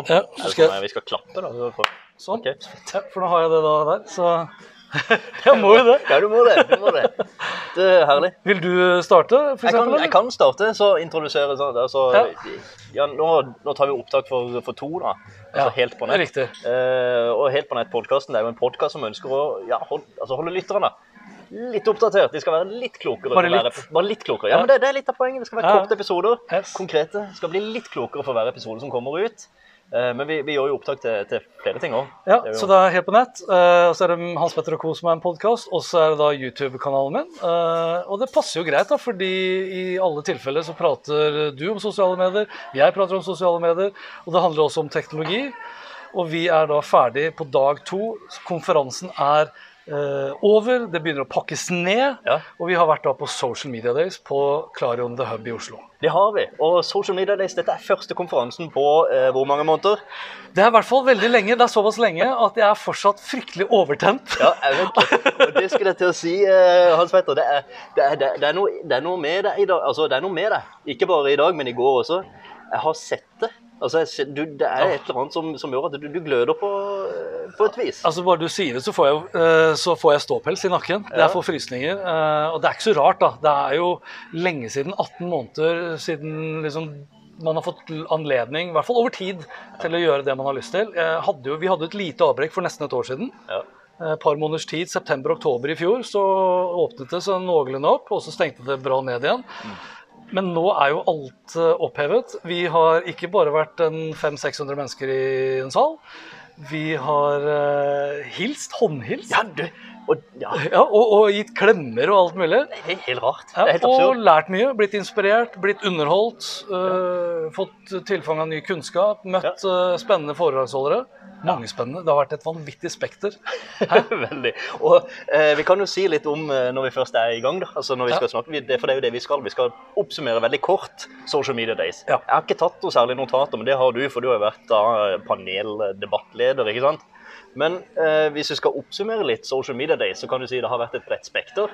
nå. Ja, så skal sånn, Vi skal klappe, da. så Sånn. Okay. Ja, for nå har jeg det da der, så jeg må jo det. Ja, du må det. du må det. Det er herlig. Vil du starte, for Jeg kan, eksempel? jeg kan starte, så introdusere sånn. Altså, Ja. ja, nå, nå tar vi opptak for, for to, da. Altså Ja, helt på nett. riktig. Eh, og Helt på nett-podkasten er jo en podkast som ønsker å ja, hold, altså holde lytterne litt oppdatert. De skal være litt klokere. Bare litt? Bare litt klokere. Ja, Ja. men det, det er litt av poenget. Det skal være korte episoder. Yes. Konkrete. Det skal bli litt klokere for hver episode som kommer ut. Eh, men vi, vi gjør jo opptak til, til flere ting òg. Ja, så det er helt på nett. Eh, og så er det Hans Petter og Co. som er en podkast, og så er det da YouTube-kanalen min. Eh, og det passer jo greit, da, fordi i alle tilfeller så prater du om sosiale medier, jeg prater om sosiale medier, og det handler også om teknologi. Og vi er da ferdig på dag to. Konferansen er over, det begynner å pakkes ned. Ja. Og vi har vært da på Social Media Days på Klarion The Hub i Oslo. Det har vi. Og Social Media Days, dette er første konferansen på eh, hvor mange måneder? Det er i hvert fall veldig lenge. Det er såpass lenge at jeg er fortsatt fryktelig overtent. Ja, jeg vet det. Det skulle jeg til å si, eh, Hans Petter. Det er, det, er, det, er- det, er noe, det er noe med deg i dag. Altså, det er noe med deg. Ikke bare i dag, men i går også. Jeg har sett det. Altså, du, det er et eller annet som, som gjør at du, du gløder på, eh, på et vis. Altså Bare du sier det, så får jeg, eh, så får jeg ståpels i nakken. Ja. er for frysninger. eh, Og det er ikke så rart, da. Det er jo lenge siden, 18 måneder siden liksom man har fått anledning, i hvert fall over tid, til å gjøre det man har lyst til. Jeg hadde jo, vi hadde et lite avbrekk for nesten et år siden. Ja. Et par måneders tid, september-oktober i fjor, så åpnet det seg noenlunde opp, og så stengte det bra ned igjen. Men nå er jo alt eh, opphevet. Vi har ikke bare vært en 500-600 mennesker i en sal. Vi har uh, hilst, håndhilst, Ja, du. Og, ja, ja, og, og gitt klemmer og alt mulig. det er helt rart. Det er helt og absurd. lært mye, blitt inspirert, blitt underholdt. eh, fått tilfang av ny kunnskap, møtt eh, spennende foredragsholdere. Mange spennende. Det har vært et vanvittig spekter. Veldig. Og eh, vi kan jo si litt om eh, når vi først er i gang. da. Altså når vi skal snakke, det, For det er jo det vi skal. Vi skal oppsummere veldig kort Social Media Days. Jeg har ikke tatt noe særlig notater, men det har du, for du har jo vært da paneldebattleder. ikke sant? Men eh, hvis vi skal oppsummere litt Social Media Days, så kan du si det har vært et bredt spekter.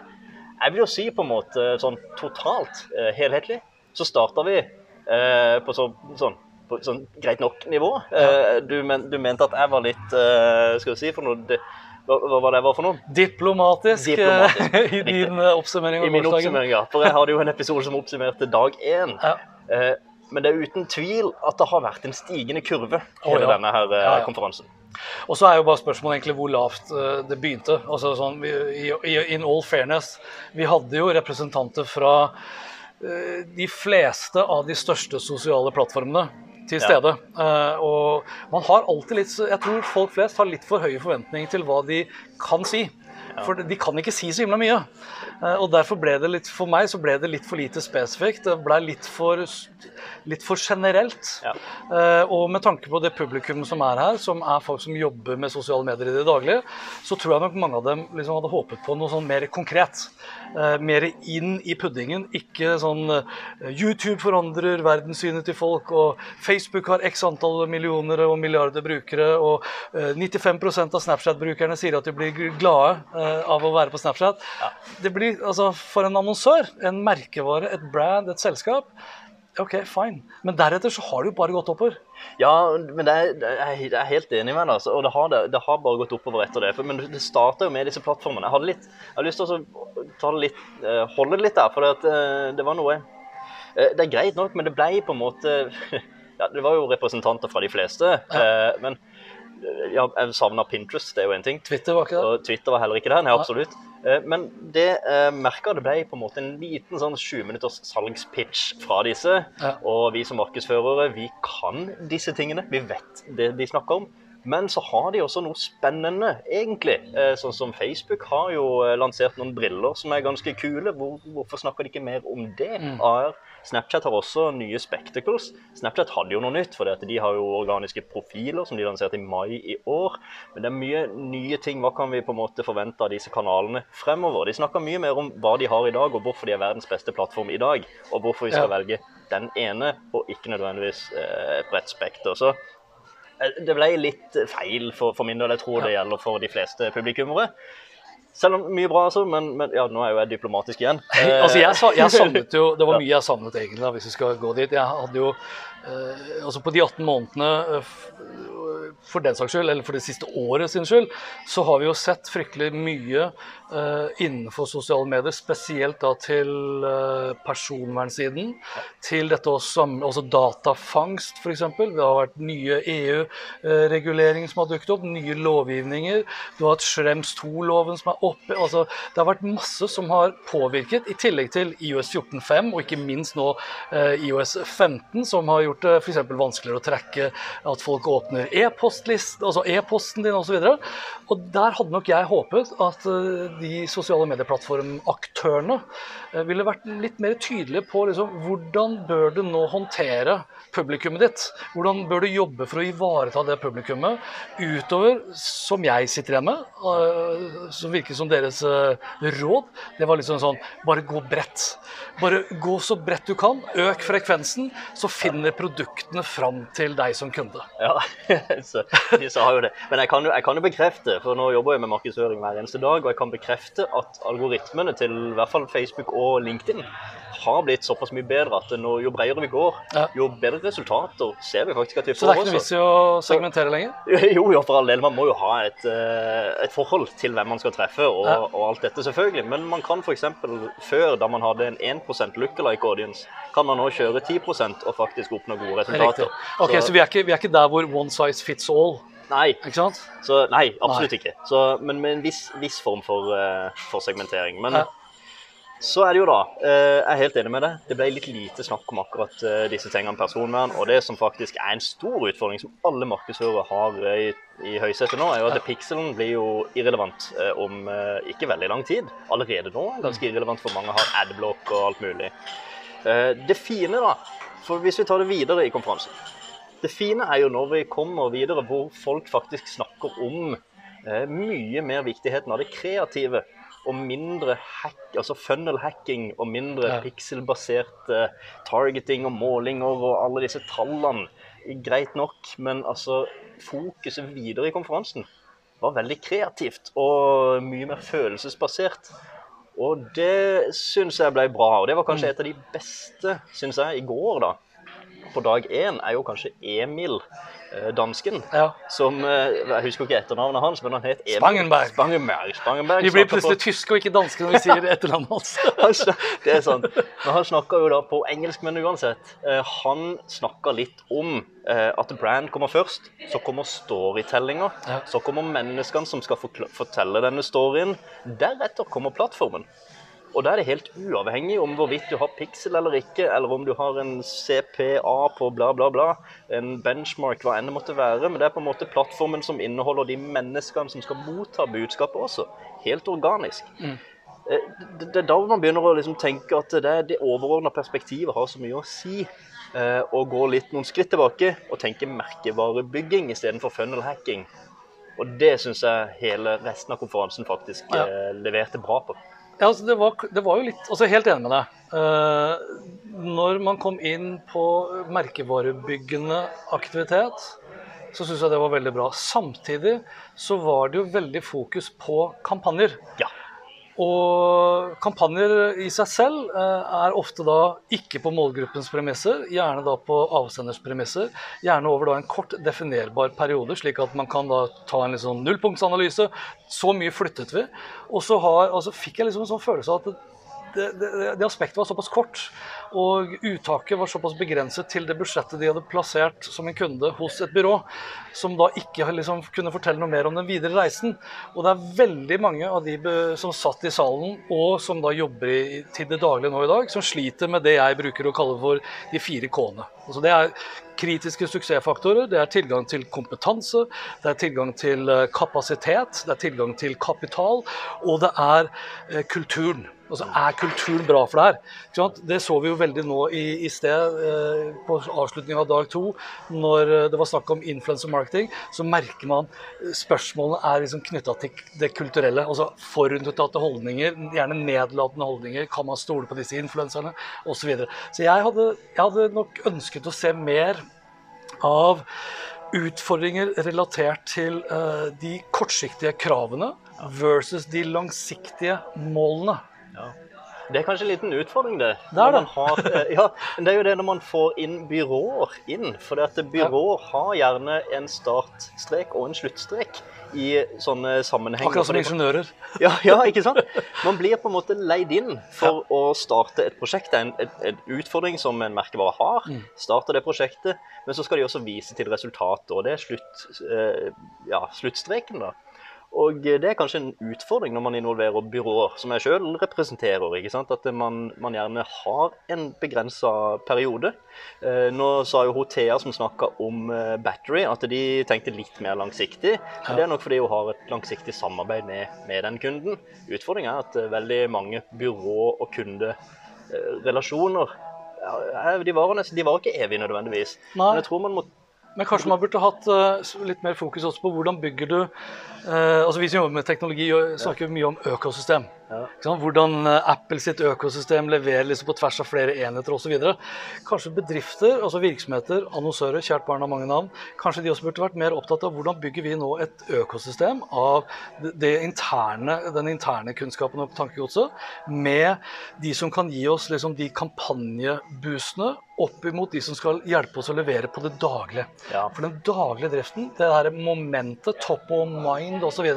Jeg vil jo si på en måte sånn totalt eh, helhetlig, så starta vi eh, på så, sånn på sånn greit nok-nivå. Eh, du, men, du mente at jeg var litt eh, Skal vi si for noe det, hva, hva var det jeg var for noe? Diplomatisk, eh, Diplomatisk, i din oppsummering I min oppsummering, ja. For jeg hadde jo en episode som oppsummerte dag én. Ja. Men det er uten tvil at det har vært en stigende kurve, hele ja. denne her Ja, ja. konferansen. Og så er jo bare spørsmålet egentlig hvor lavt eh, det begynte. Altså sånn, vi, i, In all fairness, vi hadde jo representanter fra eh, de fleste av de største sosiale plattformene til Ja. stede. Eh, og man har alltid litt Jeg tror folk flest har litt for høye forventninger til hva de kan si. For de kan ikke si så himla mye. Eh, og derfor ble det litt For meg så ble det litt for lite spesifikt. Det ble litt for, litt for generelt. Ja. Eh, og med tanke på det publikum som er her, som er folk som jobber med sosiale medier i det daglige, så tror jeg nok mange av dem liksom hadde håpet på noe sånn mer konkret. Eh, mer inn i puddingen. Ikke sånn YouTube forandrer verdenssynet til folk, og Facebook har x antall millioner og milliarder brukere, og eh, 95% av Snapchat-brukerne sier at de blir glade av å være på Snapchat. Det blir, altså, For en annonsør, en merkevare, et brand, et selskap OK, fine. Men deretter så har det jo bare gått oppover. Ja, men det er, jeg er helt enig med deg. Altså. Og det har, det, det har bare gått oppover etter det. For, men det starta jo med disse plattformene. Jeg, hadde litt, jeg har lyst til å ta det litt, eh, holde det litt der, for det, eh, det var noe eh, Det er greit nok, men det ble på en måte ja, Det var jo representanter fra de fleste. Ja. Men eh, ja, jeg savna Pinterest, det er jo én ting. Twitter var ikke det? Og Twitter var heller ikke det. Nei, absolutt. Eh, Men det eh, merka det ble på en måte en liten sånn 20 minutters salgspitch fra disse. Ja. Og vi som markedsførere, vi kan disse tingene. Vi vet det de snakker om. Men så har de også noe spennende, egentlig. Eh, Sånn som Facebook har jo lansert noen briller som er ganske kule. Hvor, hvorfor snakker de ikke mer om det? Mm. AR. Snapchat har også nye spectacles. Snapchat hadde jo noe nytt, for de har jo organiske profiler som de lanserte i mai i år. Men det er mye nye ting. Hva kan vi på en måte forvente av disse kanalene fremover? De snakker mye mer om hva de har i dag, og hvorfor de er verdens beste plattform i dag. Og hvorfor vi skal Ja. velge den ene, og ikke nødvendigvis eh, bredt spekter. Så eh, det ble litt feil for, for min del. Jeg tror det gjelder for de fleste publikummere. Selv om mye bra, altså. Men, men ja, nå er jo jeg diplomatisk igjen. altså jeg, jeg Eh, savnet jo Det var mye jeg savnet egentlig, da, hvis vi skal gå dit. Jeg hadde jo eh, Altså på de 18 månedene eh, for den saks skyld, eller for det siste året sin skyld, så har vi jo sett fryktelig mye uh, innenfor sosiale medier, spesielt da til uh, personvernsiden. Til dette også, også datafangst, f.eks. Det har vært nye EU-reguleringer som har dukket opp, nye lovgivninger. Du har hatt Schrems 2-loven som er oppe. altså Det har vært masse som har påvirket, i tillegg til IOS 14.5 og ikke minst nå uh, IOS 15, som har gjort det f.eks. vanskeligere å trekke at folk åpner e-postlist, altså e-posten din osv. Og, og der hadde nok jeg håpet at eh, de sosiale medieplattformaktørene eh, ville vært litt mer tydelige på liksom, hvordan bør du nå håndtere publikummet ditt? Hvordan bør du jobbe for å ivareta det publikummet utover, som jeg sitter igjen med, eh, som virker som deres råd? Det var liksom sånn bare gå bredt. Bare gå så bredt du kan. Øk frekvensen, så finner produktene fram til deg som kunde. Ja, så, de sa jo det. Men jeg kan, jo, jeg kan jo bekrefte, for nå jobber jeg med markedsføring hver eneste dag, og jeg kan bekrefte at algoritmene til i hvert fall Facebook og LinkedIn har blitt såpass mye bedre at når, jo bredere vi går, Ja. jo bedre resultater ser vi faktisk at vi får. Så det er ikke noe vits i å segmentere lenger? Jo, jo, for all del. Man må jo ha et, eh, et forhold til hvem man skal treffe og, Ja. og alt dette, selvfølgelig. Men man kan f.eks. før, da man hadde en 1% lookalike audience, kan man nå kjøre 10 og faktisk oppnå gode resultater. Ok, så, vi, er ikke, vi er ikke der hvor one size fits all. Nei, så, nei absolutt ikke. Så, men med en viss, viss form for, uh, for segmentering. Men Ja. Så er det jo da eh, Jeg er helt enig med deg. Det ble litt lite snakk om akkurat eh, disse tingene personvern. Og det som faktisk er en stor utfordring som alle markedsførere har i, i høysetet nå, er jo at pixelen blir jo irrelevant eh, om ikke veldig lang tid. Allerede nå ganske irrelevant for mange har adblock og alt mulig. Det fine, da, for hvis vi tar det videre i konferansen Det fine er jo når vi kommer videre hvor folk faktisk snakker om mye mer viktigheten av det kreative og mindre hack, altså funnel hacking og mindre Ja. pikselbasert eh, targeting og målinger og alle disse tallene. Greit nok, men altså fokuset videre i konferansen var veldig kreativt og mye mer følelsesbasert. Og det syns jeg ble bra. Og det var kanskje et av de beste, syns jeg, i går, da. På dag én er jo kanskje Emil, dansken, Ja. som eh, Jeg husker ikke etternavnet hans, men han het Emil Spangenberg. Spangenberg. Spangenberg Vi blir plutselig på- tyske og ikke danske når vi sier etternavnet hans. han det er sant. Men han snakka jo da på engelsk, men uansett. Eh, han snakka litt om eh, at brand kommer først. Så kommer storytellinga. Ja. Så kommer menneskene som skal fortelle denne storyen. Deretter kommer plattformen. Og da er det helt uavhengig om hvorvidt du har pixel eller ikke, eller om du har en CPA på bla, bla, bla, en benchmark, hva enn det måtte være. Men det er på en måte plattformen som inneholder de menneskene som skal motta budskapet også. Helt organisk. Mm. Det, det er da man begynner å liksom tenke at det, det overordna perspektivet har så mye å si. eh, Og gå litt noen skritt tilbake og tenke merkevarebygging istedenfor funnel hacking. Og det syns jeg hele resten av konferansen faktisk Ja. eh, leverte bra på. Ja, altså det, var, det var jo litt altså Helt enig med deg. Eh, når man kom inn på merkevarebyggende aktivitet, så syns jeg det var veldig bra. Samtidig så var det jo veldig fokus på kampanjer. Ja. Og kampanjer i seg selv eh, er ofte da ikke på målgruppens premisser, gjerne da på avsenders premisser. Gjerne over da en kort definerbar periode, slik at man kan da ta en liksom nullpunktsanalyse. Så mye flyttet vi. Og så har, altså fikk jeg liksom en sånn følelse av at det, aspektet var såpass kort, og uttaket var såpass begrenset til det budsjettet de hadde plassert som en kunde hos et byrå, som da ikke liksom kunne fortelle noe mer om den videre reisen. Og det er veldig mange av de som satt i salen, og som da jobber i, til det daglige nå i dag, som sliter med det jeg bruker å kalle for de fire K-ene. Altså det er kritiske suksessfaktorer, det er tilgang til kompetanse, det er tilgang til eh, kapasitet, det er tilgang til kapital, og det er eh, kulturen. Altså, Er kulturen bra for det her? Det så vi jo veldig nå i, i sted, eh, på avslutningen av dag to, når eh, det var snakk om influencer marketing. Så merker man eh, spørsmålene er liksom knytta til det kulturelle. altså Forutinntatte holdninger, gjerne nedlatende holdninger. Kan man stole på disse influenserne? Osv. Så, videre. så jeg hadde, jeg hadde nok ønsket å se mer av utfordringer relatert til eh, de kortsiktige kravene versus de langsiktige målene. Ja. Det er kanskje en liten utfordring, det. Det er det. Har, eh, ja, det er jo det når man får inn byråer inn. For det at byråer har gjerne en startstrek og en sluttstrek i sånne sammenhenger. Akkurat som ingeniører. Ja, ja, ikke sant? Man blir på en måte leid inn for å starte et prosjekt. Det er en, en, en utfordring som en merkevare har. Mm. Starter det prosjektet, men så skal de også vise til resultatet. Og det er slutt, eh, ja, sluttstreken, da. Og det er kanskje en utfordring når man involverer byråer, som jeg sjøl representerer. ikke sant? At man, man gjerne har en begrensa periode. Eh, nå sa jo hun Thea som snakka om eh, Battery, at de tenkte litt mer langsiktig. Men det er nok fordi hun har et langsiktig samarbeid med, med den kunden. Utfordringen er at eh, veldig mange byrå- og kunderelasjoner ja, de varer, nesten, de varer ikke evig nødvendigvis. Nei. Men jeg tror man må Men kanskje man burde hatt eh, litt mer fokus også på hvordan bygger du eh, altså Vi som jobber med teknologi, snakker snakker mye om økosystem. Ja. Hvordan eh, Apple sitt økosystem leverer liksom på tvers av flere enheter osv. Kanskje bedrifter, altså virksomheter, annonsører, kjært barn har mange navn, kanskje de også burde vært mer opptatt av hvordan bygger vi nå et økosystem av interne, den interne kunnskapen og tankegodset, med de som kan gi oss liksom de kampanjeboostene opp imot de som skal hjelpe oss å levere på det daglige. Ja. For den daglige driften, det der momentet, top of mind osv.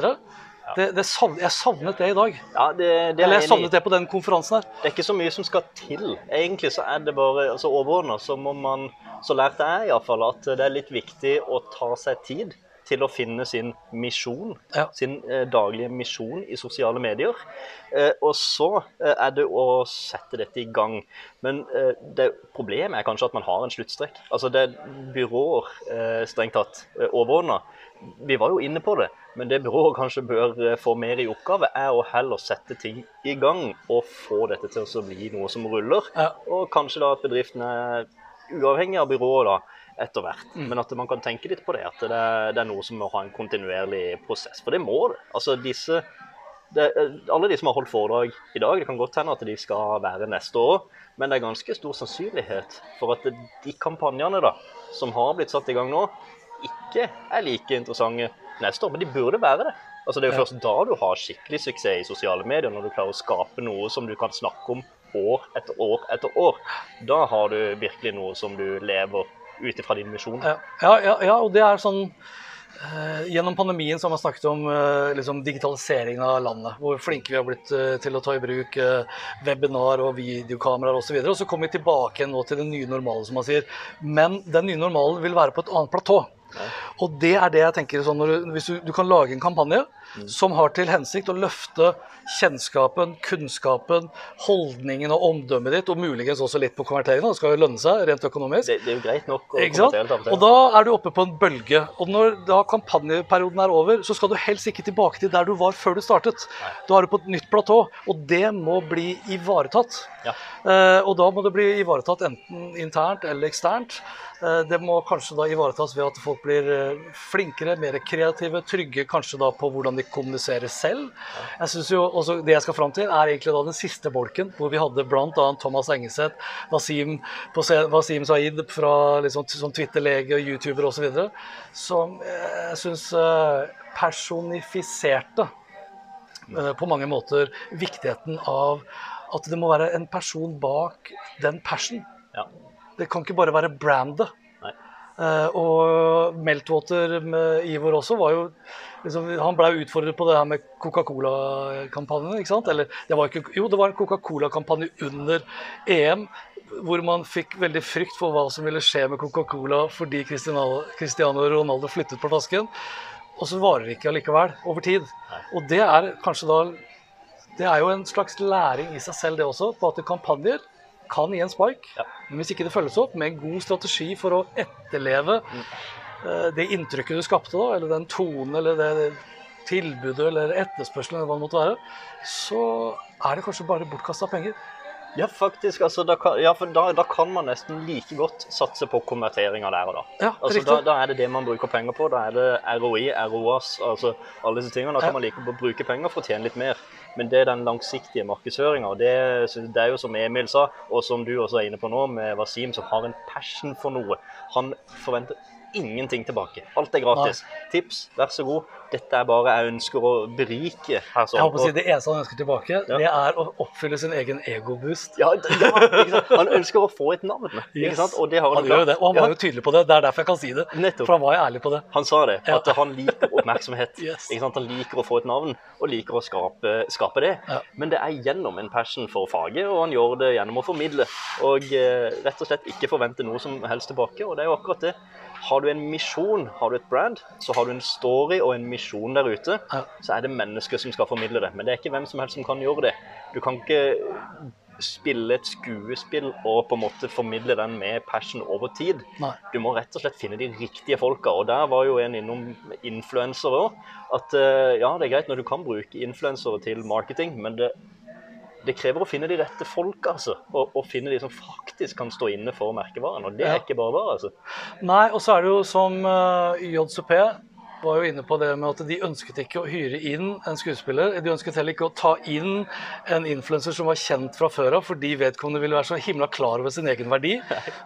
Det, det savn, jeg savnet det i dag. Ja, det, det er Eller jeg savnet det på den konferansen her. Det er ikke så mye som skal til. Egentlig så er det bare altså overordna så må man Så lærte jeg iallfall at det er litt viktig å ta seg tid til å finne sin misjon, Ja. sin eh, daglige misjon i sosiale medier. Eh, og så eh, er det å sette dette i gang. Men eh, det, problemet er kanskje at man har en sluttstrek. Altså det er byråer, eh, strengt tatt, eh, overordna. Vi var jo inne på det, men det byrået kanskje bør eh, få mer i oppgave, er å heller sette ting i gang og få dette til å bli noe som ruller. Ja. Og kanskje da at bedriften er uavhengig av byrået da, etter hvert. Mm. Men at man kan tenke litt på det, at det er, det er noe som må ha en kontinuerlig prosess. For det må det. Altså disse det, alle de som har holdt foredrag i dag, det kan godt hende at de skal være neste år, men det er ganske stor sannsynlighet for at de kampanjene da, som har blitt satt i gang nå, ikke er like interessante neste år. Men de burde være det. Altså Det er jo først da du har skikkelig suksess i sosiale medier, når du klarer å skape noe som du kan snakke om år etter år etter år. Da har du virkelig noe som du lever ut ifra din misjon. Ja, ja, ja, ja og det er sånn eh, Gjennom pandemien så har man snakket om eh, liksom digitaliseringen av landet. Hvor flinke vi har blitt eh, til å ta i bruk webinar og videokameraer osv. Og, så og så kommer vi tilbake nå til den nye normale, som man sier. Men den nye normalen vil være på et annet platå. Og det er det jeg tenker sånn du, Hvis du, du kan lage en kampanje som har til hensikt å løfte kjennskapen, kunnskapen, holdningen og omdømmet ditt, og muligens også litt på konverteringen, det skal jo lønne seg rent økonomisk. Det, det er jo greit nok å konvertere. og da er du oppe på en bølge. Og når da kampanjeperioden er over, så skal du helst ikke tilbake til der du var før du startet. Da er du på et nytt platå, og det må bli ivaretatt. Ja. Eh, og da må det bli ivaretatt enten internt eller eksternt. Eh, det må kanskje da ivaretas ved at folk blir eh, flinkere, mer kreative, trygge kanskje da på hvordan de kommuniserer selv. Jeg synes jo også Det jeg skal fram til, er egentlig da den siste bolken, hvor vi hadde bl.a. Thomas Engeseth, Wasim, Wasim Saeed fra liksom, som Twitter-lege og YouTuber osv., som eh, jeg syns personifiserte på mange måter viktigheten av at det må være en person bak den passion. Ja. Det kan ikke bare være brandet. Eh, og Meltwater med Ivor også var jo liksom, Han ble jo utfordret på det her med Coca-Cola-kampanjen. ikke sant? Eller det var ikke, jo, det var en Coca-Cola-kampanje under EM hvor man fikk veldig frykt for hva som ville skje med Coca-Cola fordi Cristiano Cristiano Ronaldo flyttet på flasken. Og så varer det ikke allikevel over tid. Og det er kanskje da Det er jo en slags læring i seg selv, det også, på at kampanjer kan gi en spark. Ja. Men hvis ikke det følges opp med en god strategi for å etterleve eh, det inntrykket du skapte, da, eller den tonen eller det tilbudet eller etterspørselen, eller hva det måtte være, så er det kanskje bare bortkasta penger. Ja, faktisk. Altså, da, kan, ja, da, da kan man nesten like godt satse på konverteringa der og da. Ja, Altså, da, da er det det man bruker penger på. Da er det ROI, ROAS, altså alle disse tingene. Da kan man like godt bruke penger for å tjene litt mer. Men det er den langsiktige markedsføringa. Det, det er jo som Emil sa, og som du også er inne på nå, med Wasim, som har en passion for noe. Han forventer ingenting tilbake. Alt er gratis. Tips, vær så god. Dette er bare jeg ønsker å berike her. sånn. Jeg håper å si Det eneste han ønsker tilbake, Ja. det er å oppfylle sin egen egoboost. ja, ja. Han ønsker å få et navn, ikke Yes. og det har han, Han jo det, og han var jo tydelig på det. Det er derfor jeg kan si det. Nettopp. For han var jo ærlig på det. Han sa det, at han liker oppmerksomhet. Yes. Han liker å få et navn, og liker å skape, skape det. Men det er gjennom en passion for faget, og han gjør det gjennom å formidle. Og eh, rett og slett ikke forvente noe som helst tilbake. Og det er jo akkurat det. Har du en misjon, har du et brand, så har du en story og en misjon der ute, Ja. så er det mennesker som skal formidle det. Men det er ikke hvem som helst som kan gjøre det. Du kan ikke spille et skuespill og på en måte formidle den med passion over tid. Nei. Du må rett og slett finne de riktige folka. Og der var jo en innom influensere òg. At eh, ja, det er greit når du kan bruke influensere til marketing, men det, det krever å finne de rette folka, altså. Og, og finne de som faktisk kan stå inne for merkevaren. Og det er ikke bare bare, altså. Nei, og så er det jo som uh, JCP var jo inne på det med at de ønsket ikke å hyre inn en skuespiller. De ønsket heller ikke å ta inn en influenser som var kjent fra før av, fordi vedkommende ville være så himla klar over sin egen verdi.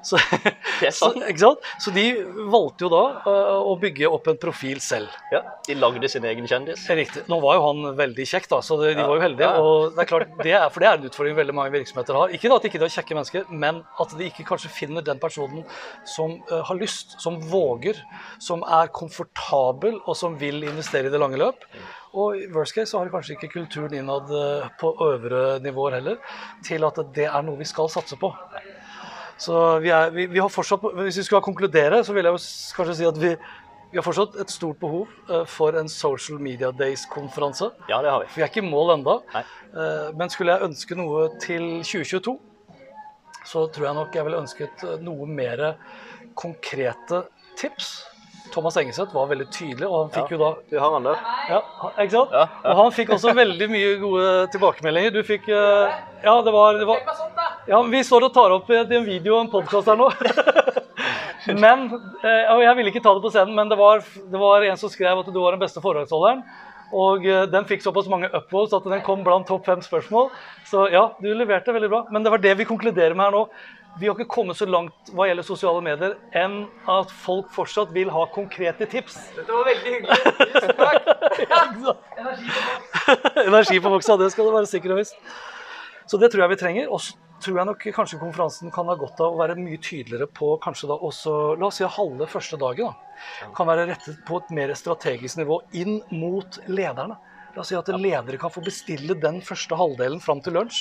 Så, så, ikke så de valgte jo da eh, å bygge opp en profil selv. Ja, De lagde sin egen kjendis. Riktig. Nå var jo han veldig kjekk, da, så de, de var jo heldige. og det er klart, det er, For det er en utfordring veldig mange virksomheter har. Ikke da at ikke de er kjekke mennesker, men at de ikke kanskje finner den personen som uh, har lyst, som våger, som er komfortabel og som vil investere i det lange løp. Og i worst case så har kanskje ikke kulturen innad eh, på øvre nivåer heller til at det er noe vi skal satse på. Så vi, er, vi, vi har fortsatt, Hvis vi skulle konkludere, så vil jeg kanskje si at vi, vi har fortsatt et stort behov eh, for en Social Media Days-konferanse. Ja, det har vi. Vi er ikke i mål ennå. Nei. Men skulle jeg ønske noe til 2022, så tror jeg nok jeg ville ønsket eh, noe mer konkrete tips. Thomas Engeseth var veldig tydelig, og han fikk Ja. jo da Vi har han der. ja, ikke sant? Ja, ja. Og han fikk også veldig mye gode tilbakemeldinger. Du fikk eh, Ja, det var, det var Ja, vi står og tar opp i en video og en podkast her nå. men eh, Og jeg ville ikke ta det på scenen, men det var, det var en som skrev at du var den beste foredragsholderen. Og eh, den fikk såpass mange upvotes at den kom blant topp fem spørsmål. Så ja, du leverte veldig bra. Men det var det vi konkluderer med her nå. Vi har ikke kommet så langt hva gjelder sosiale medier enn at folk fortsatt vil ha konkrete tips. Dette var veldig hyggelig. Tusen takk. Energi på boksa, det skal du være sikker og visst. Så det tror jeg vi trenger. Og så tror jeg nok kanskje konferansen kan ha godt av å være mye tydeligere på kanskje da også, la oss si halve første dagen. da, Kan være rettet på et mer strategisk nivå inn mot lederne. La oss si at ledere kan få bestille den første halvdelen fram til lunsj.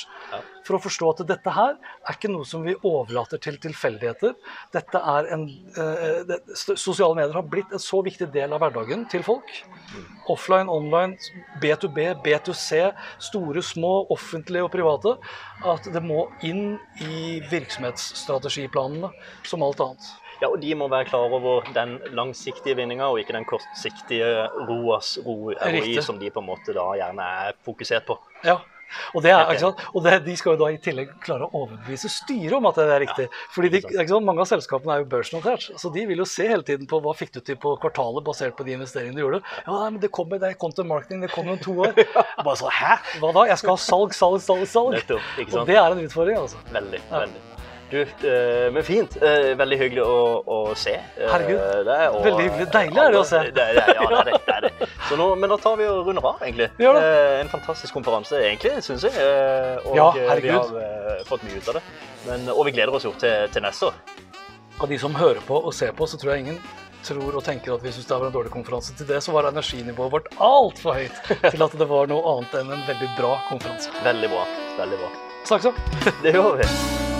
For å forstå at dette her er ikke noe som vi overlater til tilfeldigheter. Dette er en, eh, det, Sosiale medier har blitt en så viktig del av hverdagen til folk. Offline, online, B2B, B2C, store, små, offentlige og private. At det må inn i virksomhetsstrategiplanene som alt annet. Ja, og de må være klar over den langsiktige vinninga, og ikke den kortsiktige ROAS, ROI, som de på en måte da gjerne er fokusert på. Ja. Og, det er, og det, de skal jo da i tillegg klare å overbevise styret om at det er riktig. Fordi de. Mange av selskapene er jo børsnotert, så de vil jo se hele tiden på hva fikk du til på kvartalet basert på de investeringene du gjorde. Ja, men det kommer, det er content marketing, det kommer om to år. Bare så, hæ? Hva da? Jeg skal ha salg, salg, salg, salg. Nettopp, Og det er en utfordring, altså. Veldig, Ja. veldig. Du, eh, men fint. Eh, veldig hyggelig å, å se. eh, Herregud. deg, og Veldig hyggelig. Deilig er det å se. Det, det, ja, det er det. det, er det. Så nå, men da tar vi og runder av, egentlig. Vi gjør det. Eh, en fantastisk konferanse, egentlig, syns jeg. Eh, og Ja, eh, vi herregud. har eh, fått mye ut av det. Men, og vi gleder oss jo til, til neste år. Av de som hører på og ser på, så tror jeg ingen tror og tenker at vi syns det var en dårlig konferanse. Til det så var energinivået vårt altfor høyt til at det var noe annet enn en veldig bra konferanse. Veldig bra. Veldig bra. Snakkes så. Det gjør vi.